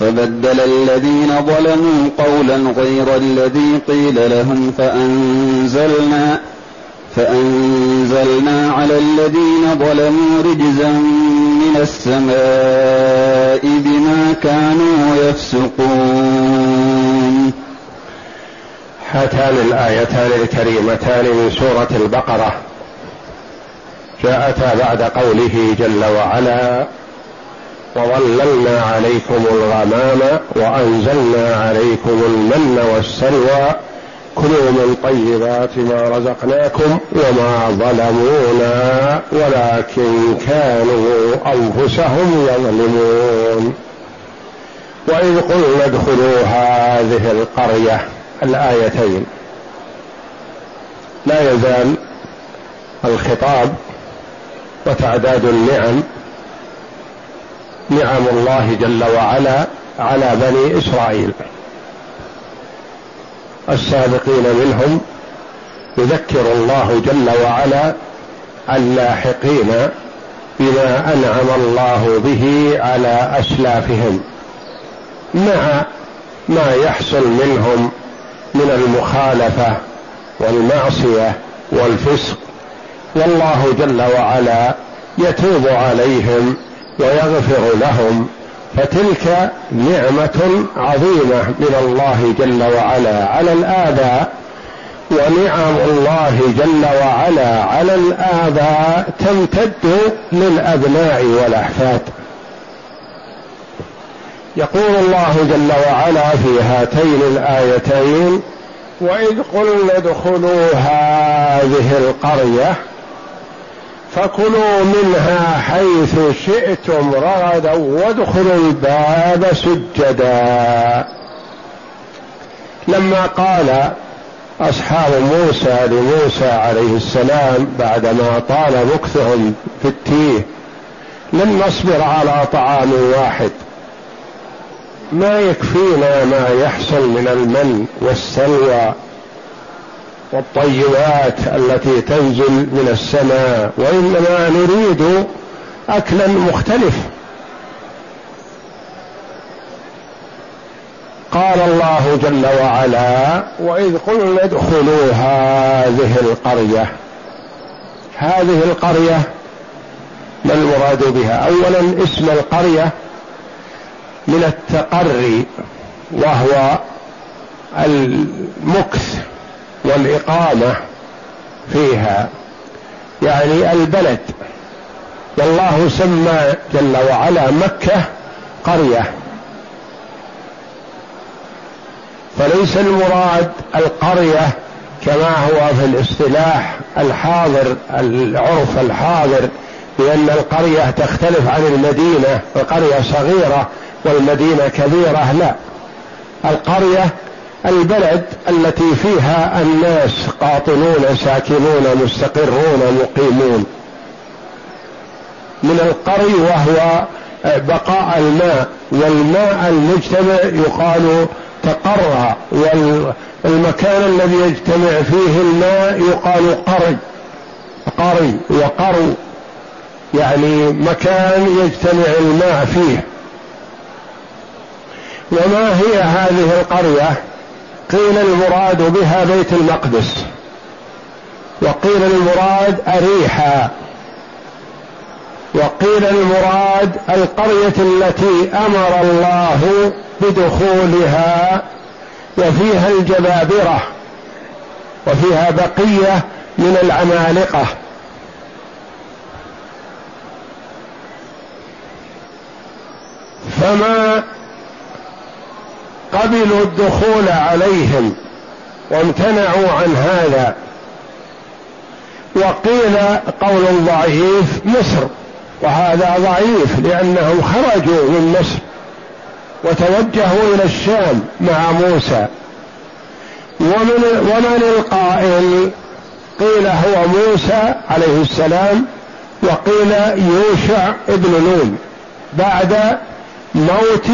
فبدل الذين ظلموا قولا غير الذي قيل لهم فأنزلنا فأنزلنا على الذين ظلموا رجزا من السماء بما كانوا يفسقون. هاتان الآيتان الكريمتان من سورة البقرة. جاءتا بعد قوله جل وعلا وظللنا عليكم الغمام وأنزلنا عليكم المن والسلوى. كلوا من طيبات ما رزقناكم وما ظلمونا ولكن كانوا أنفسهم يظلمون. وإذ قلنا ادخلوا هذه القرية الآيتين. لا يزال الخطاب وتعداد النعم نعم الله جل وعلا على بني إسرائيل. السابقين منهم يذكر الله جل وعلا اللاحقين بما أنعم الله به على أسلافهم مع ما يحصل منهم من المخالفة والمعصية والفسق. والله جل وعلا يتوب عليهم ويغفر لهم فتلك نعمة عظيمة من الله جل وعلا على الآباء ونعم الله جل وعلا على الآباء تمتد للأبناء والأحفاد. يقول الله جل وعلا في هاتين الآيتين وإذ قلنا ادخلوا هذه القرية فكلوا منها حيث شئتم رغدا وادخلوا الباب سجدا. لما قال أصحاب موسى لموسى عليه السلام بعدما طال مكثهم في التيه لن نصبر على طعام واحد. ما يكفينا ما يحصل من المن والسلوى. والطيبات التي تنزل من السماء وإنما نريد أكلا مختلف. قال الله جل وعلا وإذ قلنا ادخلوا هذه القرية. هذه القرية ما المراد بها؟ اولا اسم القرية من التقري وهو المكث. والإقامة فيها. يعني البلد والله سمى جل وعلا مكة قرية. فليس المراد القرية كما هو في الاصطلاح الحاضر العرف الحاضر بأن القرية تختلف عن المدينة القرية صغيرة والمدينة كبيرة لا. القرية البلد التي فيها الناس قاطنون ساكنون مستقرون مقيمون. من القري وهو بقاء الماء والماء المجتمع يقال تقرى والمكان الذي يجتمع فيه الماء يقال قري قري وقرو. يعني مكان يجتمع الماء فيه. وما هي هذه القرية؟ قيل المراد بها بيت المقدس. وقيل المراد أريحا وقيل المراد القرية التي أمر الله بدخولها وفيها الجبابرة وفيها بقية من العمالقة. فما قبلوا الدخول عليهم وامتنعوا عن هذا. وقيل قول ضعيف مصر وهذا ضعيف لأنهم خرجوا من مصر وتوجهوا إلى الشام مع موسى. ومن ومن القائل قيل هو موسى عليه السلام وقيل يوشع ابن نون بعد موت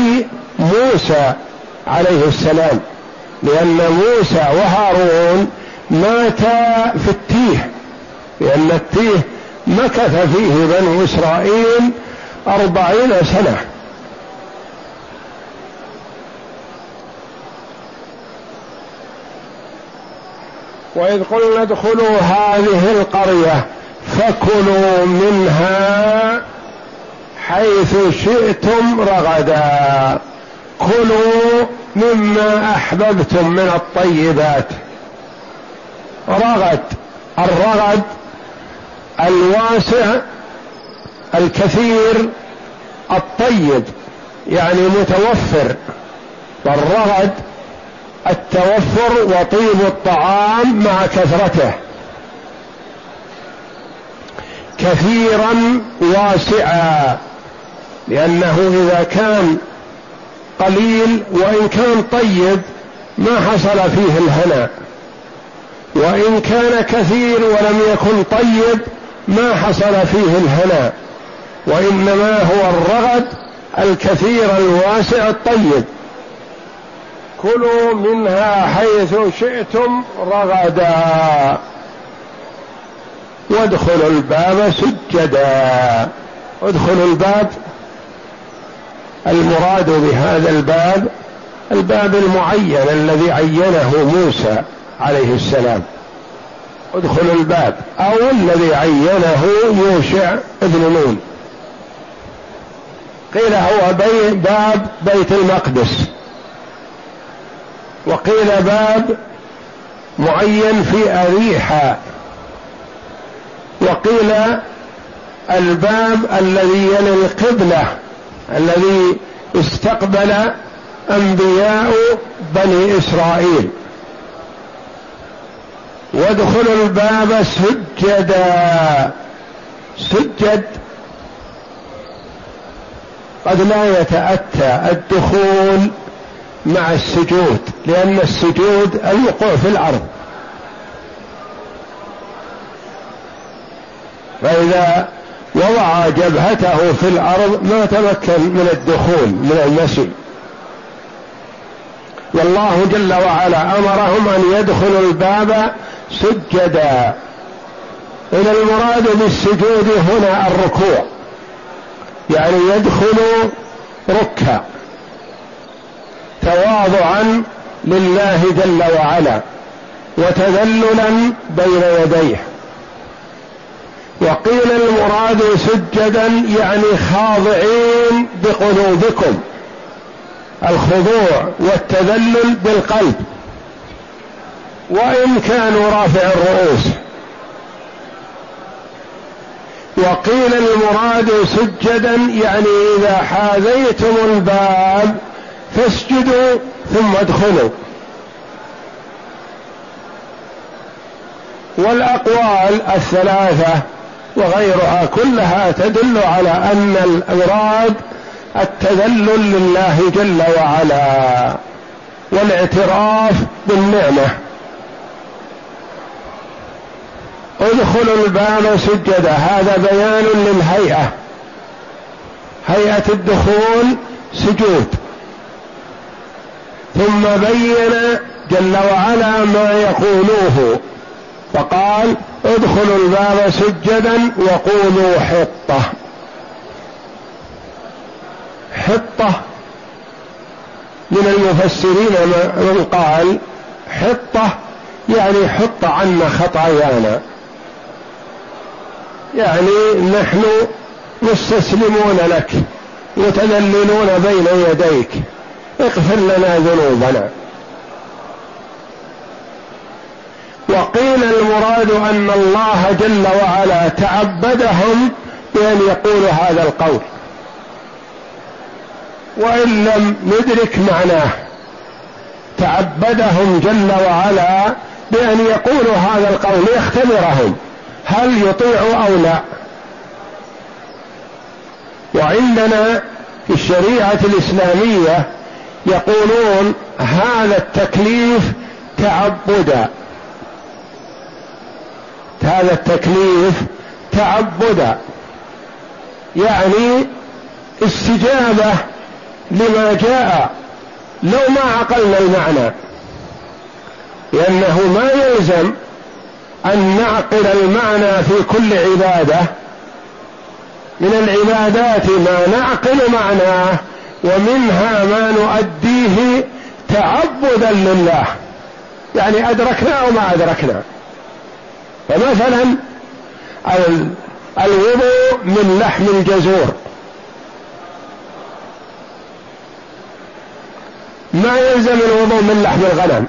موسى. عليه السلام لأن موسى وهارون ماتا في التيه لأن التيه مكث فيه بنو إسرائيل أربعين سنة. وإذ قلنا ادخلوا هذه القرية فكلوا منها حيث شئتم رغدا. كلوا مما أحببتم من الطيبات. رغد. الرغد الواسع الكثير الطيب يعني متوفر. والرغد التوفر وطيب الطعام مع كثرته. كثيرا واسعا لأنه إذا كان قليل وإن كان طيب ما حصل فيه الهنا. وإن كان كثير ولم يكن طيب ما حصل فيه الهنا. وإنما هو الرغد الكثير الواسع الطيب. كلوا منها حيث شئتم رغدا. وادخلوا الباب سجدا. ادخلوا الباب المراد بهذا الباب الباب المعين الذي عينه موسى عليه السلام. ادخلوا الباب. أو الذي عينه يوشع ابن نون. قيل هو بي باب بيت المقدس. وقيل باب معين في أريحة. وقيل الباب الذي يلي القبلة. الذي استقبل أنبياء بني إسرائيل. وادخلوا الباب سجدا. سجد قد لا يتأتى الدخول مع السجود لأن السجود الوقوع في الأرض. فإذا وضع جبهته في الأرض ما تمكن من الدخول من المشي. والله جل وعلا أمرهم أن يدخلوا الباب سجدا. إذا المراد بالسجود هنا الركوع. يعني يدخل ركع. تواضعا لله جل وعلا وتذللا بين يديه. وقيل المراد سجدا يعني خاضعين بقلوبكم. الخضوع والتذلل بالقلب. وإن كانوا رافع الرؤوس. وقيل المراد سجدا يعني إذا حاذيتم الباب فاسجدوا ثم ادخلوا. والأقوال الثلاثة وغيرها كلها تدل على أن المراد التذلل لله جل وعلا والاعتراف بالنعمة. ادخلوا الباب سجدا هذا بيان للهيئة. هيئة الدخول سجود. ثم بين جل وعلا ما يقولوه. فقال ادخلوا الباب سجدا وقولوا حطة. حطة من المفسرين من قال حطة يعني حط عنا خطايانا. يعني نحن مستسلمون لك متذللون بين يديك. اغفر لنا ذنوبنا. وقيل المراد أن الله جل وعلا تعبدهم بأن يقولوا هذا القول. وإن لم ندرك معناه تعبدهم جل وعلا بأن يقولوا هذا القول ليختبرهم هل يطيعوا أو لا. وعندنا في الشريعة الإسلامية يقولون هذا التكليف تعبدا. هذا التكليف تعبدا يعني استجابة لما جاء لو ما عقلنا المعنى. لأنه ما يلزم أن نعقل المعنى في كل عبادة. من العبادات ما نعقل معناه ومنها ما نؤديه تعبدا لله. يعني أدركنا أو ما أدركنا فمثلا الوضوء من لحم الجزور. ما يلزم الوضوء من لحم الغنم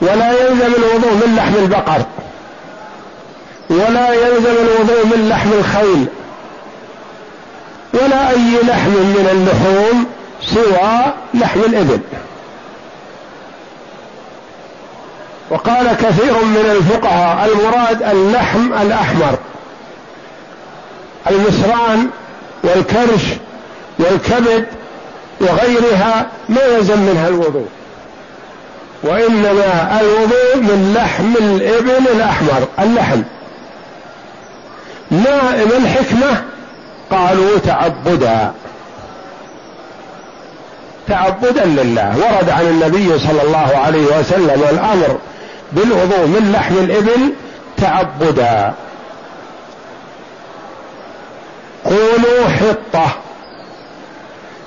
ولا يلزم الوضوء من لحم البقر ولا يلزم الوضوء من لحم الخيل ولا أي لحم من اللحوم سوى لحم الإبل. وقال كثير من الفقهاء المراد اللحم الأحمر. المسران والكرش والكبد وغيرها ما يلزم منها الوضوء. وإنما الوضوء من لحم الإبل الأحمر اللحم. ما الحكمة؟ قالوا تعبدا. تعبدا لله. ورد عن النبي صلى الله عليه وسلم الأمر بالوضوء من لحم الإبل تعبدا. قولوا حطة.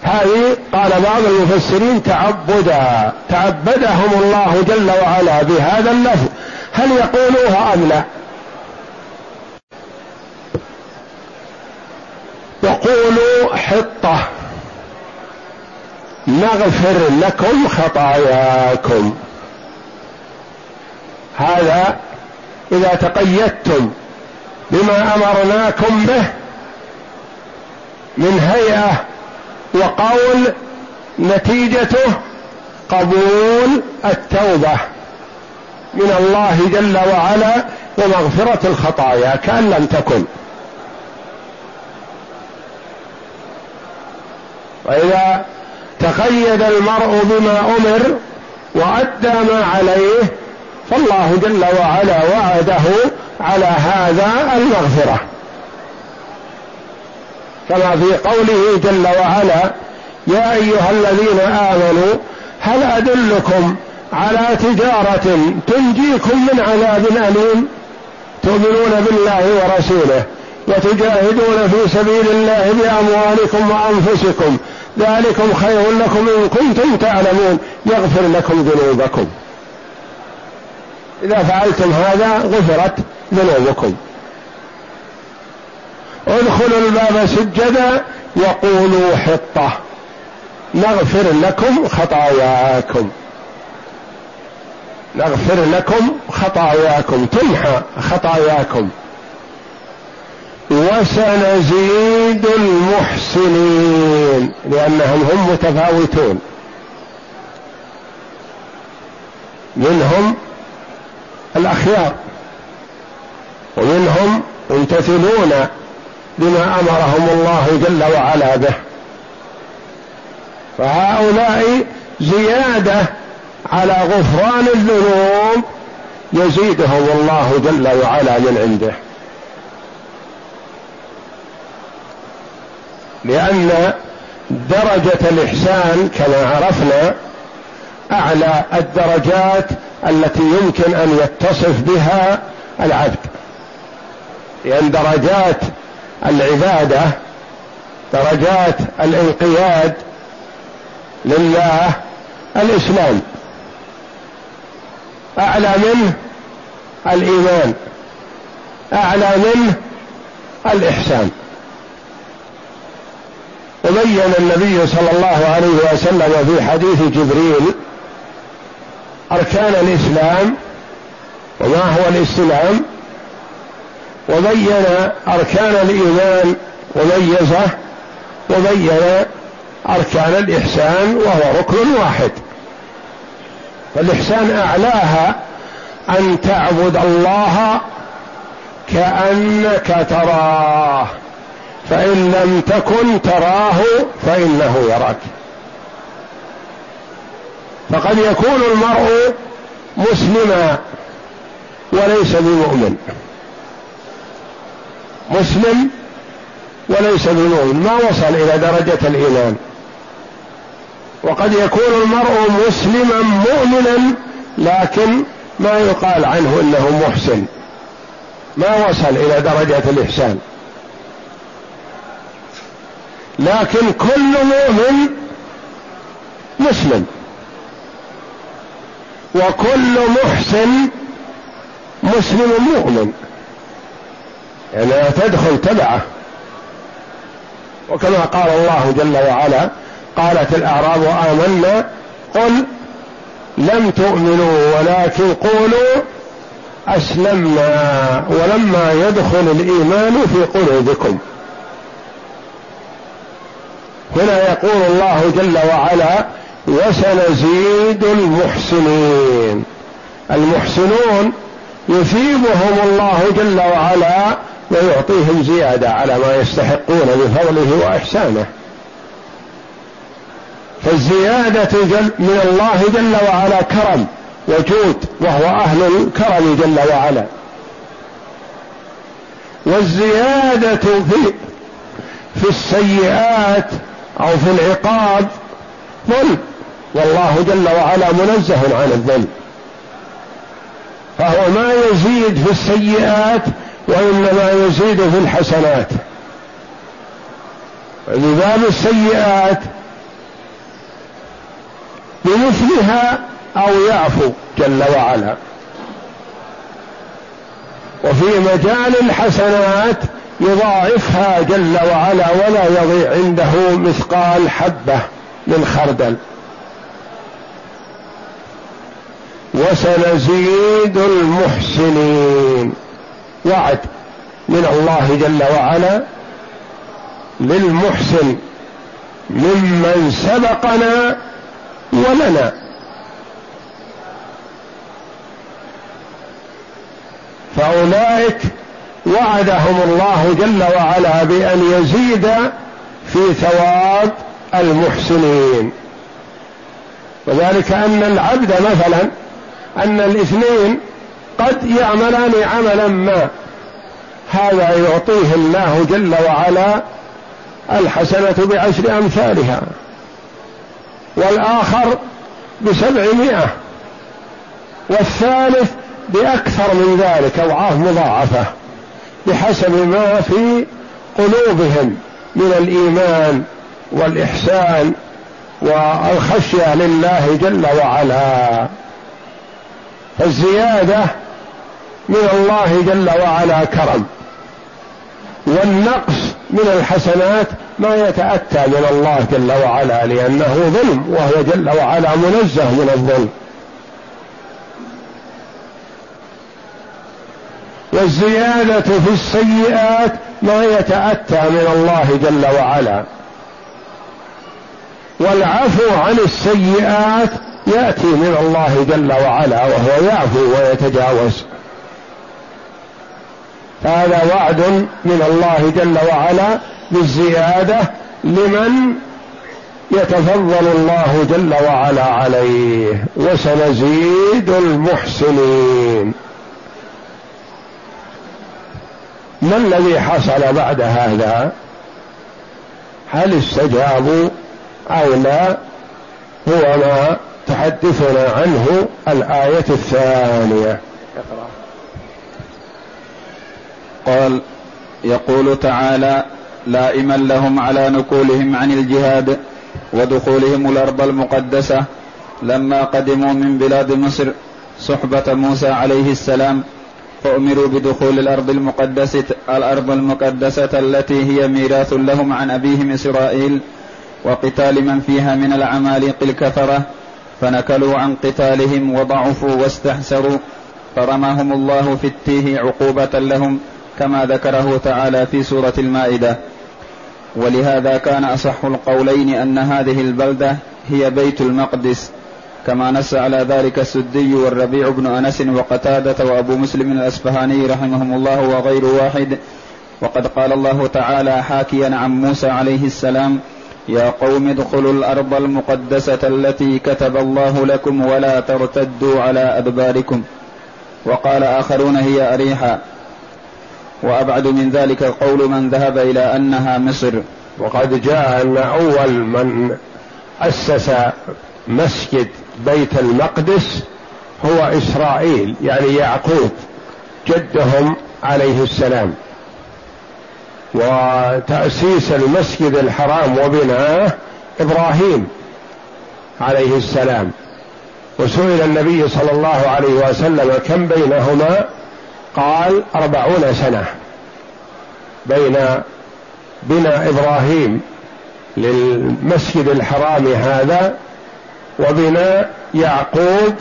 هذه قال بعض المفسرين تعبدا. تعبدهم الله جل وعلا بهذا اللفظ. هل يقولوها أم لا؟ وقولوا حطة. نغفر لكم خطاياكم. هذا إذا تقيدتم بما أمرناكم به من هيئة وقول نتيجته قبول التوبة من الله جل وعلا ومغفرة الخطايا كأن لم تكن. وإذا تقيد المرء بما أمر وأدى ما عليه فالله جل وعلا وعده على هذا المغفرة. كما في قوله جل وعلا يا أيها الذين آمنوا هل أدلكم على تجارة تنجيكم من عذاب أليم؟ تؤمنون بالله ورسوله وتجاهدون في سبيل الله بأموالكم وأنفسكم. ذلكم خير لكم إن كنتم تعلمون. يغفر لكم ذنوبكم. إذا فعلتم هذا غفرت ذنوبكم. ادخلوا الباب سجدا وقولوا حطة. نغفر لكم خطاياكم. نغفر لكم خطاياكم. تمحى خطاياكم. وسنزيد المحسنين. لأنهم هم متفاوتون. منهم الأخيار. ومنهم ممتثلون بما أمرهم الله جل وعلا به. فهؤلاء زيادة على غفران الذنوب يزيدهم الله جل وعلا من عنده. لأن درجة الإحسان كما عرفنا أعلى الدرجات التي يمكن أن يتصف بها العبد. لأن درجات العبادة درجات الانقياد لله الإسلام. أعلى منه الإيمان. أعلى منه الإحسان. وبين النبي صلى الله عليه وسلم في حديث جبريل أركان الإسلام وما هو الإسلام وبين أركان الإيمان وميزة وبين أركان الإحسان وهو ركن واحد. فالإحسان أعلاها أن تعبد الله كأنك تراه فإن لم تكن تراه فإنه يراك. فقد يكون المرء مسلما وليس بمؤمن. مسلم وليس بمؤمن. ما وصل إلى درجة الإيمان. وقد يكون المرء مسلما مؤمنا لكن ما يقال عنه إنه محسن. ما وصل إلى درجة الإحسان. لكن كل مؤمن مسلم. وكل محسن مسلم مؤمن. يعني تدخل تبعه. وكما قال الله جل وعلا قالت الأعراب آمنا قل لم تؤمنوا ولكن قولوا أسلمنا ولما يدخل الإيمان في قلوبكم. هنا يقول الله جل وعلا وسنزيد المحسنين. المحسنون يثيبهم الله جل وعلا ويعطيهم زيادة على ما يستحقون بفضله وإحسانه. فالزيادة جل من الله جل وعلا كرم وجود وهو أهل الكرم جل وعلا. والزيادة في في السيئات أو في العقاب ظلم. والله جل وعلا منزه عن الظلم فهو ما يزيد في السيئات وإنما يزيد في الحسنات. لباب السيئات بمثلها أو يعفو جل وعلا. وفي مجال الحسنات يضاعفها جل وعلا ولا يضيع عنده مثقال حبة من خردل. وسنزيد المحسنين. وعد من الله جل وعلا للمحسن ممن سبقنا ولنا. فأولئك وعدهم الله جل وعلا بأن يزيد في ثواب المحسنين. وذلك أن العبد مثلا أن الاثنين قد يعملان عملا ما. هذا يعطيه الله جل وعلا الحسنة بعشر أمثالها. والآخر بسبعمائة. والثالث بأكثر من ذلك أضعاف مضاعفة بحسب ما في قلوبهم من الإيمان والإحسان والخشية لله جل وعلا. فالزيادة من الله جل وعلا كرم. والنقص من الحسنات ما يتأتى من الله جل وعلا لأنه ظلم وهو جل وعلا منزه من الظلم. والزيادة في السيئات ما يتأتى من الله جل وعلا. والعفو عن السيئات يأتي من الله جل وعلا وهو يعفو ويتجاوز. هذا وعد من الله جل وعلا بالزيادة لمن يتفضل الله جل وعلا عليه وسنزيد المحسنين. ما الذي حصل بعد هذا؟ هل استجابوا أو لا؟ هو ما تحدثنا عنه الآية الثانية. قال يقول تعالى لائما لهم على نقولهم عن الجهاد ودخولهم الأرض المقدسة لما قدموا من بلاد مصر صحبة موسى عليه السلام فأمروا بدخول الأرض المقدسة الأرض المقدسة التي هي ميراث لهم عن أبيهم إسرائيل وقتال من فيها من العمالقة الكفرة فنكلوا عن قتالهم وضعفوا واستحسروا فرماهم الله في التيه عقوبة لهم كما ذكره تعالى في سورة المائدة. ولهذا كان أصح القولين أن هذه البلدة هي بيت المقدس كما نص على ذلك السدي والربيع بن أنس وقتادة وأبو مسلم الأسفهاني رحمهم الله وغير واحد. وقد قال الله تعالى حاكيا عن موسى عليه السلام يا قوم ادخلوا الأرض المقدسة التي كتب الله لكم ولا ترتدوا على أدباركم. وقال آخرون هي أريحا. وأبعد من ذلك قول من ذهب إلى أنها مصر. وقد جاء أن أول من أسس مسجد بيت المقدس هو إسرائيل يعني يعقوب جدهم عليه السلام. وتأسيس المسجد الحرام وبناءه إبراهيم عليه السلام. وسئل النبي صلى الله عليه وسلم كم بينهما؟ قال أربعون سنة بين بناء إبراهيم للمسجد الحرام هذا وبناء يعقوب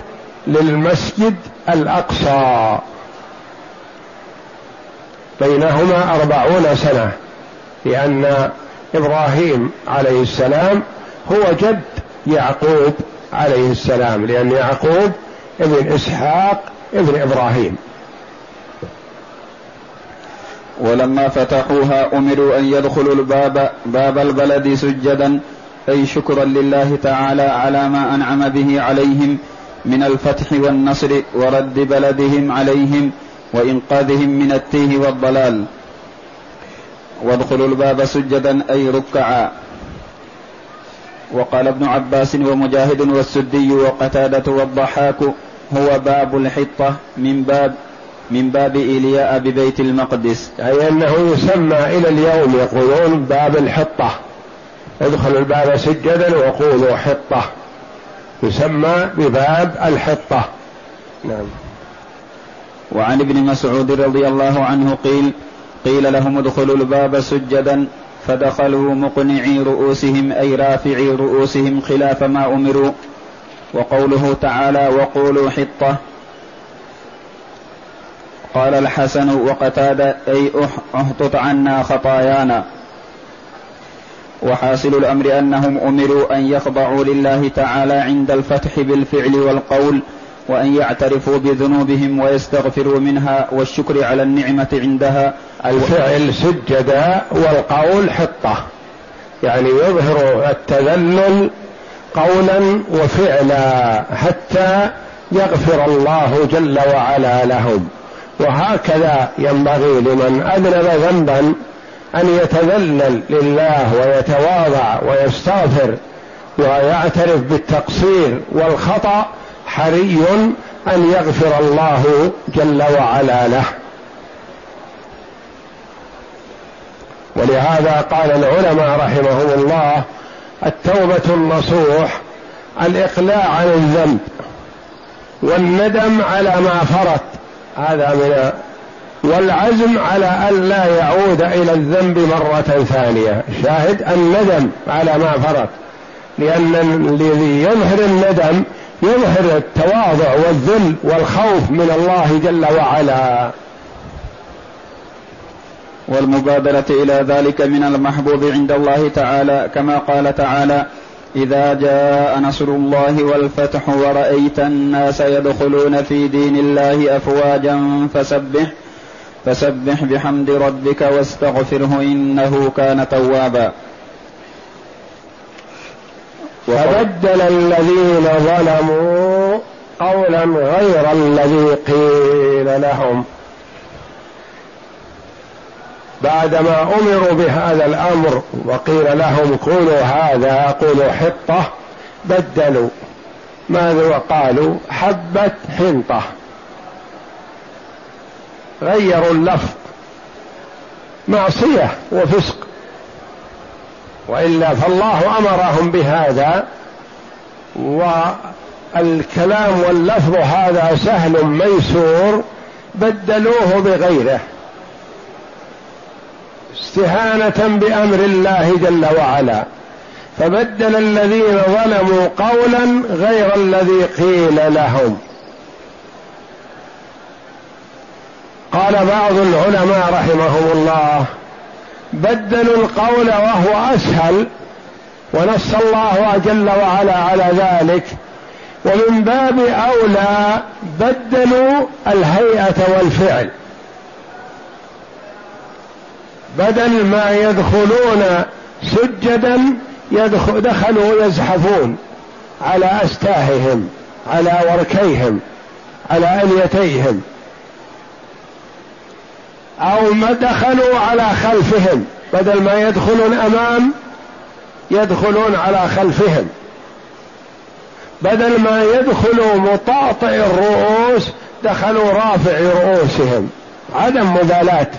للمسجد الأقصى. بينهما أربعون سنة لأن إبراهيم عليه السلام هو جد يعقوب عليه السلام لأن يعقوب ابن إسحاق ابن إبراهيم. ولما فتحوها أمروا أن يدخلوا الباب باب البلد سجدا أي شكرا لله تعالى على ما أنعم به عليهم من الفتح والنصر ورد بلدهم عليهم وإنقاذهم من التيه والضلال. وادخلوا الباب سجدا أي ركعا. وقال ابن عباس ومجاهد والسدي وقتادة والضحاك هو باب الحطة من باب من باب إيلياء ببيت المقدس. أي أنه يسمى إلى اليوم يقولون باب الحطة. ادخلوا الباب سجدا وقولوا حطة. يسمى بباب الحطة. نعم. وعن ابن مسعود رضي الله عنه قيل قيل لهم ادخلوا الباب سجدا فدخلوا مقنعي رؤوسهم أي رافعي رؤوسهم خلاف ما أمروا. وقوله تعالى وقولوا حطة قال الحسن وقتاد أي أحطط عنا خطايانا وحاصل الأمر أنهم أمروا أن يخضعوا لله تعالى عند الفتح بالفعل والقول. وأن يعترفوا بذنوبهم ويستغفروا منها والشكر على النعمة عندها. الفعل سجدا والقول حطة. يعني يظهر التذلل قولا وفعلا حتى يغفر الله جل وعلا لهم. وهكذا ينبغي لمن أذنب ذنبا أن يتذلل لله ويتواضع ويستغفر ويعترف بالتقصير والخطأ حري أن يغفر الله جل وعلا له. ولهذا قال العلماء رحمهم الله التوبة النصوح الإقلاع عن الذنب والندم على ما فرط هذا من والعزم على أن لا يعود إلى الذنب مرة ثانية. شاهد الندم على ما فرط لأن الذي يظهر الندم يظهر التواضع والذل والخوف من الله جل وعلا. والمبادرة إلى ذلك من المحبوب عند الله تعالى كما قال تعالى إذا جاء نصر الله والفتح ورأيت الناس يدخلون في دين الله أفواجا فسبح فسبح بحمد ربك واستغفره إنه كان توابا. فبدل الذين ظلموا قولا غير الذي قيل لهم. بعدما أمروا بهذا الأمر وقيل لهم قولوا هذا قولوا حطة بدلوا. ماذا وقالوا حبه حنطة. غيروا اللفظ. معصية وفسق. وإلا فالله أمرهم بهذا والكلام واللفظ هذا سهل ميسور بدلوه بغيره. استهانة بأمر الله جل وعلا. فبدل الذين ظلموا قولا غير الذي قيل لهم. قال بعض العلماء رحمهم الله بدلوا القول وهو أسهل ونص الله جل وعلا على ذلك. ومن باب أولى بدلوا الهيئة والفعل. بدل ما يدخلون سجدا يدخل دخلوا يزحفون على أستاههم على وركيهم على أليتيهم. أو ما دخلوا على خلفهم بدل ما يدخلون أمام يدخلون على خلفهم. بدل ما يدخلوا مطاطئ الرؤوس دخلوا رافع رؤوسهم. عدم مبالاة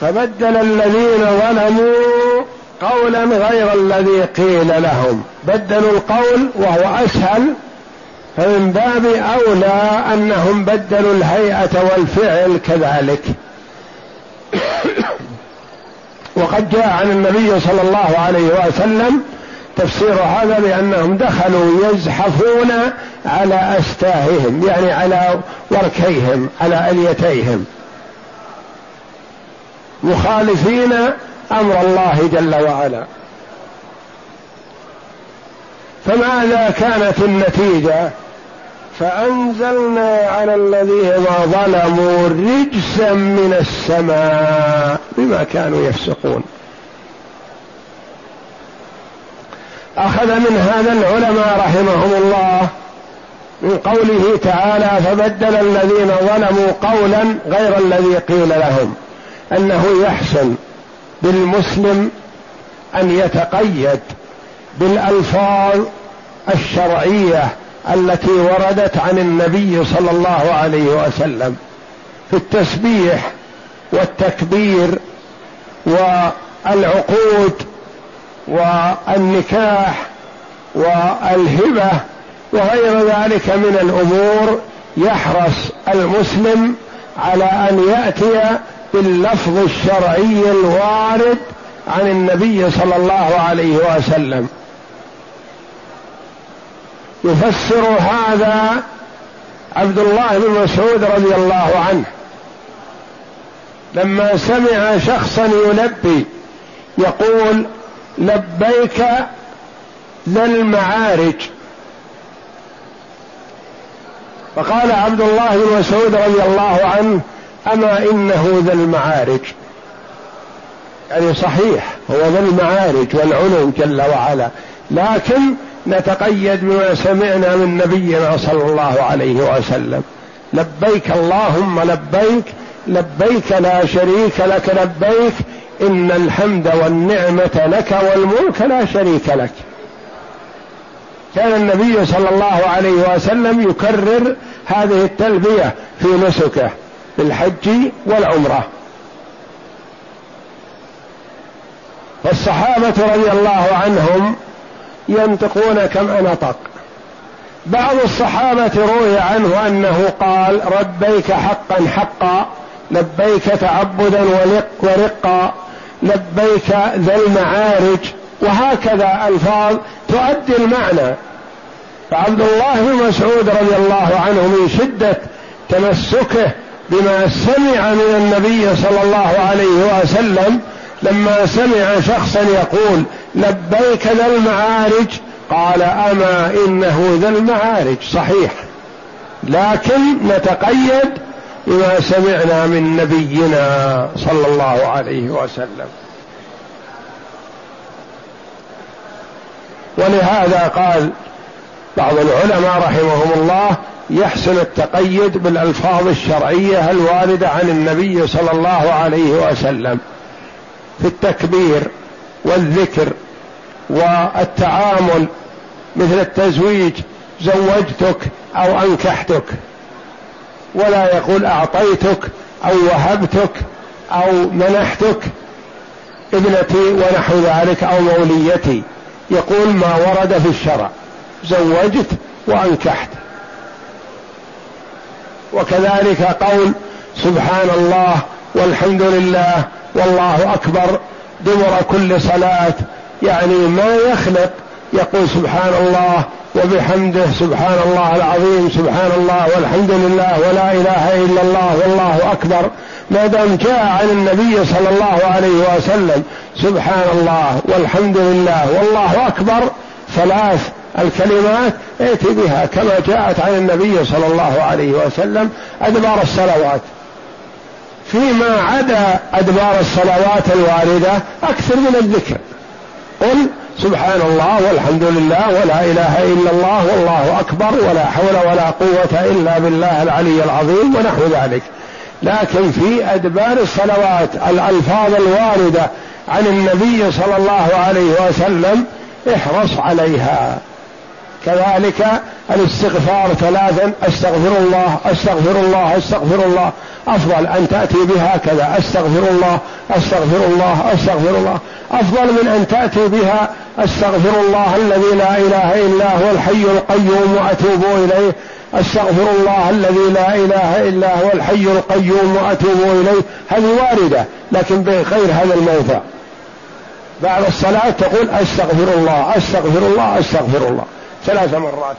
فبدل الذين ظلموا قولا غير الذي قيل لهم. بدلوا القول وهو أسهل فمن باب أولى أنهم بدلوا الهيئة والفعل كذلك. وقد جاء عن النبي صلى الله عليه وسلم تفسير هذا بأنهم دخلوا يزحفون على أستاههم يعني على وركيهم على أليتيهم. مخالفين أمر الله جل وعلا. فماذا كانت النتيجة؟ فأنزلنا على الذين ظلموا رجسا من السماء بما كانوا يفسقون. أخذ من هذا العلماء رحمهم الله من قوله تعالى فبدل الذين ظلموا قولا غير الذي قيل لهم أنه يحسن بالمسلم أن يتقيد بالألفاظ الشرعية التي وردت عن النبي صلى الله عليه وسلم في التسبيح والتكبير والعقود والنكاح والهبة وغير ذلك من الأمور يحرص المسلم على أن يأتي باللفظ الشرعي الوارد عن النبي صلى الله عليه وسلم. يفسر هذا عبد الله بن مسعود رضي الله عنه. لما سمع شخصا يلبي يقول لبيك ذا المعارج. فقال عبد الله بن مسعود رضي الله عنه أما إنه ذا المعارج. يعني صحيح هو ذا المعارج والعلو جل وعلا لكن نتقيد بما سمعنا من نبينا صلى الله عليه وسلم. لبيك اللهم لبيك لبيك لا شريك لك لبيك إن الحمد والنعمة لك والملك لا شريك لك. كان النبي صلى الله عليه وسلم يكرر هذه التلبية في نسكه في الحج والعمرة. فالصحابه رضي الله عنهم ينطقون كما نطق بعض الصحابة روي عنه أنه قال ربيك حقا حقا لبيك تعبدا ورقا لبيك ذا المعارج. وهكذا ألفاظ تؤدي المعنى. فعبد الله بن مسعود رضي الله عنه من شدة تمسكه بما سمع من النبي صلى الله عليه وسلم لما سمع شخصا يقول لبيك ذا المعارج؟ قال أما إنه ذا المعارج. صحيح. لكن نتقيد بما سمعنا من نبينا صلى الله عليه وسلم. ولهذا قال بعض العلماء رحمهم الله يحسن التقيد بالألفاظ الشرعية الواردة عن النبي صلى الله عليه وسلم في التكبير والذكر والتعامل مثل التزويج زوجتك أو أنكحتك. ولا يقول أعطيتك أو وهبتك أو منحتك ابنتي ونحو ذلك أو موليتي. يقول ما ورد في الشرع زوجت وأنكحت. وكذلك قول سبحان الله والحمد لله والله أكبر دبر كل صلاة يعني ما يخلق يقول سبحان الله وبحمده سبحان الله العظيم سبحان الله والحمد لله ولا إله إلا الله والله أكبر ما دام جاء عن النبي صلى الله عليه وسلم سبحان الله والحمد لله والله أكبر ثلاث الكلمات ائت بها كما جاءت عن النبي صلى الله عليه وسلم أدبار الصلوات. فيما عدا أدبار الصلوات الواردة أكثر من الذكر. قل سبحان الله والحمد لله ولا إله إلا الله والله أكبر ولا حول ولا قوة إلا بالله العلي العظيم ونحو ذلك. لكن في أدبار الصلوات الألفاظ الواردة عن النبي صلى الله عليه وسلم احرص عليها. كذلك الاستغفار ثلاثا أستغفر الله أستغفر الله أستغفر الله. أفضل أن تأتي بهكذا أستغفر الله أستغفر الله أستغفر الله. أفضل من أن تأتي بها أستغفر الله الذي لا إله إلا هو الحي القيوم وأتوب إليه. أستغفر الله الذي لا إله إلا هو الحي القيوم وأتوب إليه. هذه واردة لكن بغير هذا الموضع. بعد الصلاة تقول أستغفر الله أستغفر الله أستغفر الله. ثلاث مرات.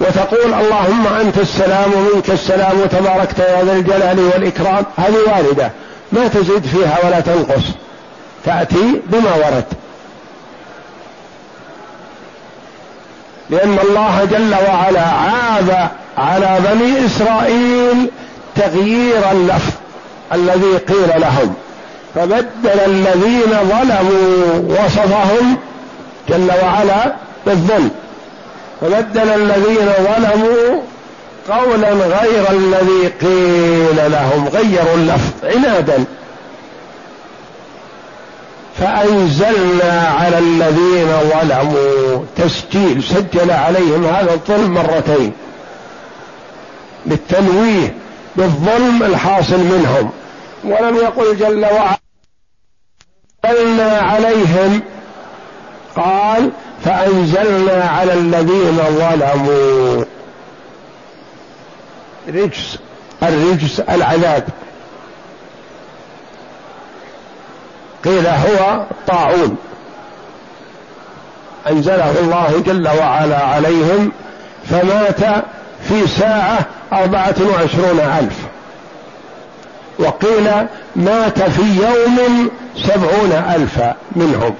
وتقول اللهم أنت السلام ومنك السلام وتباركت يا ذا الجلال والإكرام. هذه واردة. ما تزيد فيها ولا تنقص. تأتي بما ورد. لأن الله جل وعلا عاب على بني إسرائيل تغيير اللفظ الذي قيل لهم. فبدل الذين ظلموا وصفهم جل وعلا بالظلم فبدل الذين ظلموا قولا غير الذي قيل لهم غيروا اللفظ عنادا. فأنزلنا على الذين ظلموا تسجيل سجل عليهم هذا الظلم مرتين. للتنويه بالظلم الحاصل منهم. ولم يقل جل وعلا أنزلنا عليهم فأنزلنا على الذين ظلموا. رجس الرجس العذاب. قيل هو طاعون. أنزله الله جل وعلا عليهم فمات في ساعة أربعة وعشرون ألف. وقيل مات في يوم سبعون ألفا منهم.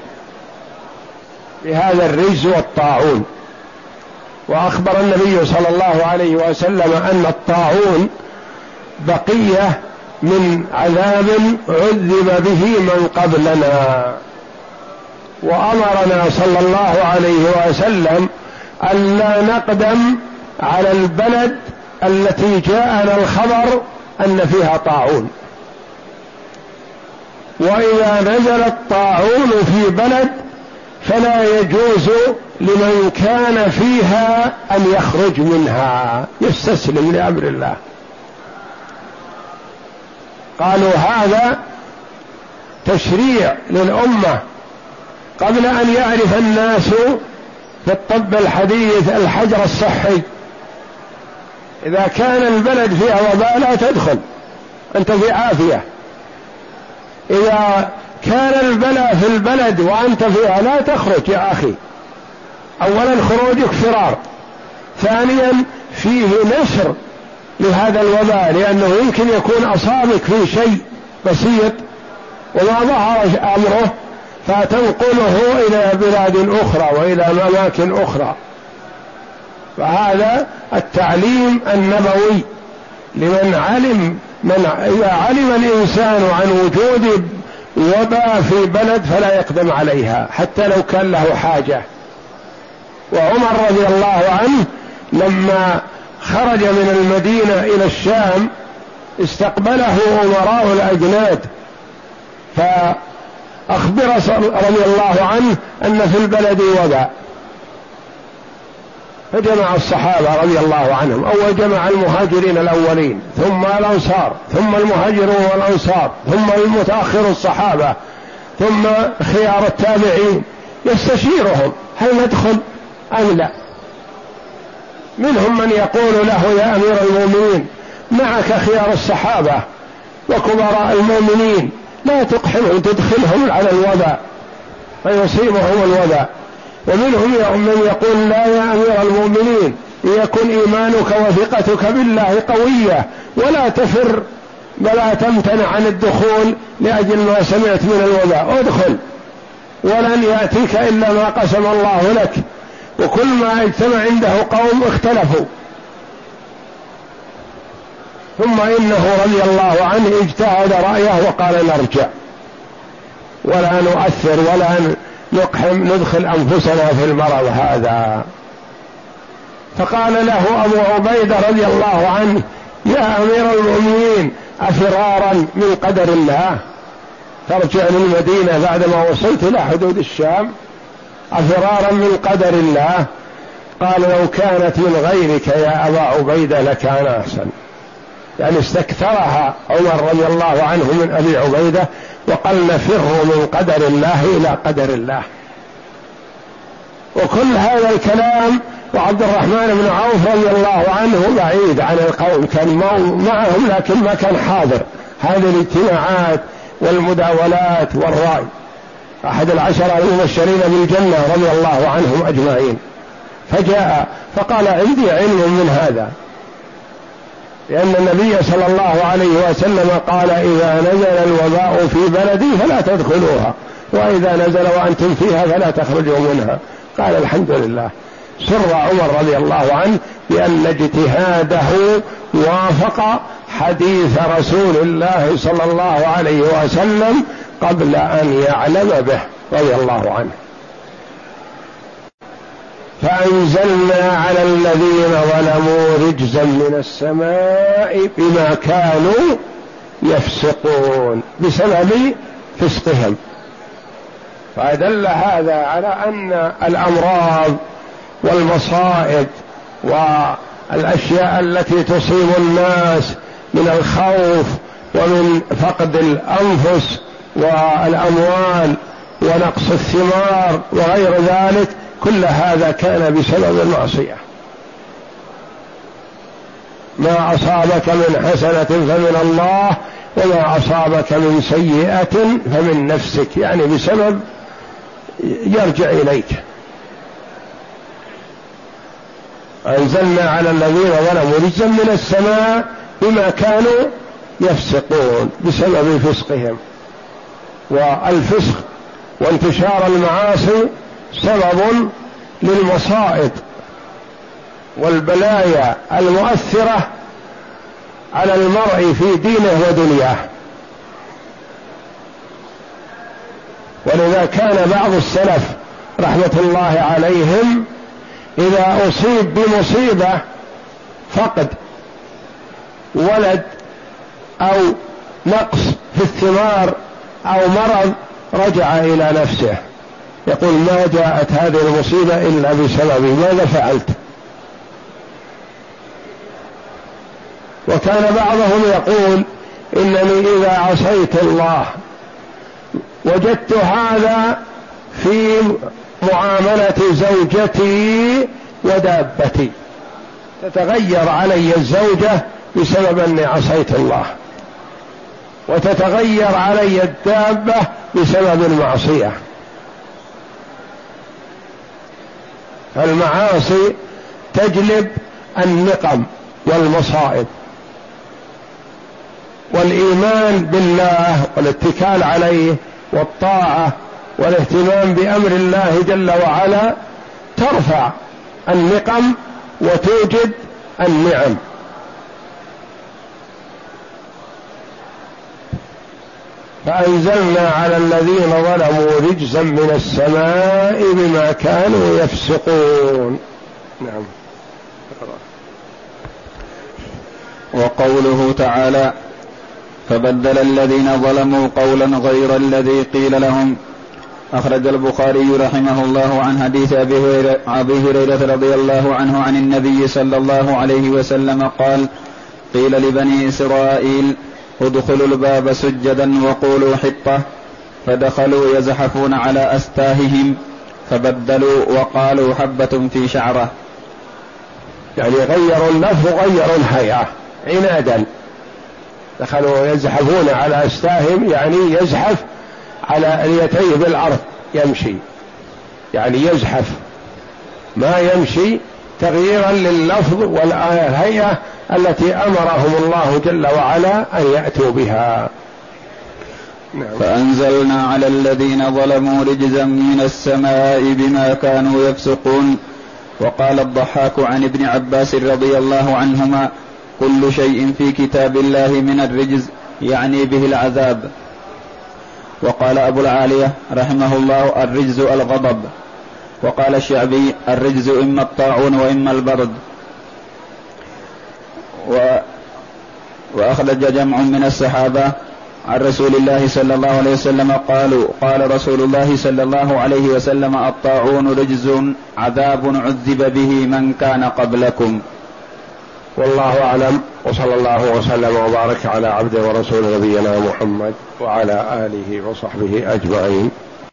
بهذا الرجز والطاعون. وأخبر النبي صلى الله عليه وسلم أن الطاعون بقية من عذاب عذب به من قبلنا. وأمرنا صلى الله عليه وسلم الا نقدم على البلد التي جاءنا الخبر أن فيها طاعون. وإذا نزل الطاعون في بلد فلا يجوز لمن كان فيها أن يخرج منها. يستسلم لأمر الله. قالوا هذا تشريع للأمة قبل أن يعرف الناس في الطب الحديث الحجر الصحي. إذا كان البلد فيها وباء لا تدخل. أنت في عافية. إذا كان البلاء في البلد وأنت فيها لا تخرج يا أخي. اولا خروجك فرار. ثانيا فيه نشر لهذا الوباء لأنه يمكن يكون أصابك في شيء بسيط وما ظهر أمره فتنقله إلى بلاد أخرى وإلى أماكن أخرى. فهذا التعليم النبوي. لمن علم من إذا علم الإنسان عن وجود وباء في بلد فلا يقدم عليها حتى لو كان له حاجة. وعمر رضي الله عنه لما خرج من المدينة إلى الشام استقبله أمراء الأجناد. فأخبر رضي الله عنه أن في البلد وباء فجمع الصحابة رضي الله عنهم. أول جمع المهاجرين الأولين ثم الأنصار ثم المهاجرون والأنصار ثم المتأخر الصحابة ثم خيار التابعين. يستشيرهم هل ندخل أم لا؟ منهم من يقول له يا أمير المؤمنين معك خيار الصحابة وكبراء المؤمنين لا تقحمهم تدخلهم على الوباء فيصيبهم الوباء. ومنهم من يقول لا يا أمير المؤمنين ليكن إيمانك وثقتك بالله قوية ولا تفر ولا تمتنع عن الدخول لأجل ما سمعت من الوباء. ادخل ولن يأتيك إلا ما قسم الله لك. وكل ما اجتمع عنده قوم اختلفوا. ثم إنه رضي الله عنه اجتهد رأيه وقال نرجع. ولا نؤثر ولا نقحم ندخل أنفسنا في المرض هذا. فقال له أبو عبيدة رضي الله عنه يا أمير المؤمنين أفرارا من قدر الله. ترجع للمدينة بعدما وصلت إلى حدود الشام. أفرارا من قدر الله. قال لو كانت من غيرك يا أبا عبيدة لكان أحسن. يعني استكثرها عمر رضي الله عنه من أبي عبيدة وقال نفر من قدر الله إلى قدر الله. وكل هذا الكلام وعبد الرحمن بن عوف رضي الله عنه بعيد عن القوم كان معهم لكن ما كان حاضر. هذه الاجتماعات والمداولات والرأي. أحد العشرة المبشرين بالجنة رضي الله عنهم أجمعين. فجاء فقال عندي علم من هذا. لأن النبي صلى الله عليه وسلم قال إذا نزل الوباء في بلدي فلا تدخلوها وإذا نزل وأنتم فيها فلا تخرجوا منها. قال الحمد لله. سر عمر رضي الله عنه بأن اجتهاده وافق حديث رسول الله صلى الله عليه وسلم قبل أن يعلم به رضي الله عنه. فأنزلنا على الذين ظلموا رجزا من السماء بما كانوا يفسقون بسبب فسقهم. فدل هذا على أن الأمراض والمصائب والأشياء التي تصيب الناس من الخوف ومن فقد الأنفس والأموال ونقص الثمار وغير ذلك كل هذا كان بسبب المعصية. ما أصابك من حسنة فمن الله وما أصابك من سيئة فمن نفسك. يعني بسبب يرجع إليك. أنزلنا على الذين ظلموا رجزا من السماء بما كانوا يفسقون بسبب فسقهم. والفسق وانتشار المعاصي سبب للمصائب والبلايا المؤثرة على المرء في دينه ودنياه. ولذا كان بعض السلف رحمة الله عليهم إذا أصيب بمصيبة فقد ولد أو نقص في الثمار أو مرض رجع إلى نفسه. يقول ما جاءت هذه المصيبة إلا بسببي ماذا فعلت؟ وكان بعضهم يقول إنني إذا عصيت الله وجدت هذا في معاملة زوجتي ودابتي. تتغير علي الزوجة بسبب أني عصيت الله. وتتغير علي الدابة بسبب المعصية. فالمعاصي تجلب النقم والمصائب. والإيمان بالله والاتكال عليه والطاعة والاهتمام بأمر الله جل وعلا ترفع النقم وتوجد النعم. فأنزلنا على الذين ظلموا رجزا من السماء بما كانوا يفسقون. نعم. وقوله تعالى فبدل الذين ظلموا قولا غير الذي قيل لهم. أخرج البخاري رحمه الله عن حديث أبي هريرة رضي الله عنه عن النبي صلى الله عليه وسلم قال قيل لبني إسرائيل ادخلوا الباب سجدا وقولوا حطة. فدخلوا يزحفون على أستاههم فبدلوا وقالوا حبة في شعرة. يعني غيروا اللفظ وغيروا الهيئة. عنادا. دخلوا يزحفون على أستاههم يعني يزحف على اليتيه بالأرض. يمشي. يعني يزحف. ما يمشي تغييرا لللفظ والهيئة التي أمرهم الله جل وعلا أن يأتوا بها. نعم. فأنزلنا على الذين ظلموا رجزا من السماء بما كانوا يفسقون. وقال الضحاك عن ابن عباس رضي الله عنهما كل شيء في كتاب الله من الرجز يعني به العذاب. وقال أبو العالية رحمه الله الرجز الغضب. وقال الشعبي الرجز إما الطاعون وإما البرد. و وأخرج جمع من الصحابة عن رسول الله صلى الله عليه وسلم قالوا قال رسول الله صلى الله عليه وسلم الطاعون رجز عذاب عذب به من كان قبلكم. والله أعلم وصلى الله وسلم وبارك على عبده ورسول نبينا محمد وعلى آله وصحبه أجمعين.